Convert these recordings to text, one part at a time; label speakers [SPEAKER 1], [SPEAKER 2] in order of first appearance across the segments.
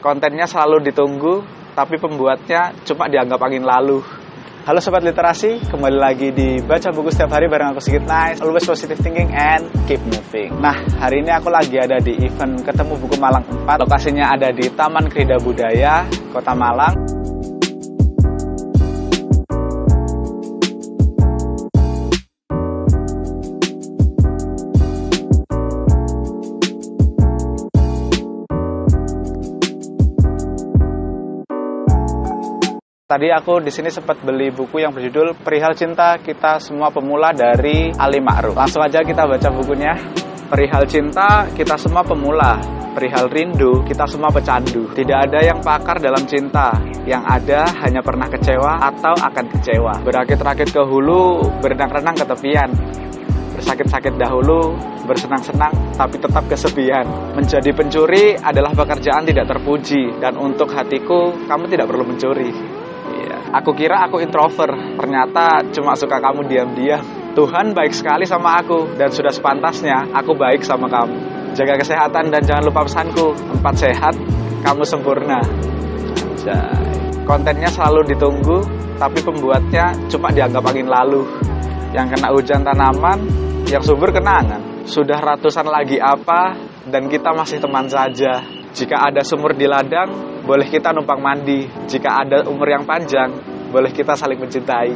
[SPEAKER 1] Kontennya selalu ditunggu, tapi pembuatnya cuma dianggap angin lalu. Halo Sobat Literasi, kembali lagi di Baca Buku Setiap Hari bareng aku Sigit Nice, always positive thinking and keep moving. Nah, hari ini aku lagi ada di event Ketemu Buku Malang 4, lokasinya ada di Taman Krida Budaya, Kota Malang. Tadi aku di sini sempat beli buku yang berjudul Perihal Cinta Kita Semua Pemula dari Ali Ma'ruf. Langsung aja kita baca bukunya. Perihal cinta kita semua pemula, perihal rindu kita semua pecandu. Tidak ada yang pakar dalam cinta, yang ada hanya pernah kecewa atau akan kecewa. Berakit-rakit ke hulu, berenang-renang ke tepian. Bersakit-sakit dahulu, bersenang-senang tapi tetap kesepian. Menjadi pencuri adalah pekerjaan tidak terpuji dan untuk hatiku kamu tidak perlu mencuri. Iya. Aku kira aku introvert, ternyata cuma suka kamu diam-diam. Tuhan baik sekali sama aku dan sudah sepantasnya aku baik sama kamu. Jaga kesehatan dan jangan lupa pesanku, tempat sehat, kamu sempurna. Anjay. Kontennya selalu ditunggu, tapi pembuatnya cuma dianggap angin lalu. Yang kena hujan tanaman, yang subur kenangan. Sudah ratusan lagi apa, dan kita masih teman saja. Jika ada sumur di ladang, boleh kita numpang mandi. Jika ada umur yang panjang, boleh kita saling mencintai.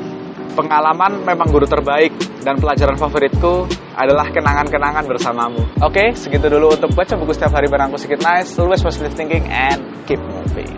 [SPEAKER 1] Pengalaman memang guru terbaik dan pelajaran favoritku adalah kenangan-kenangan bersamamu. Oke, segitu dulu untuk baca buku setiap hari barangku sedikit nice, always positive thinking and keep moving.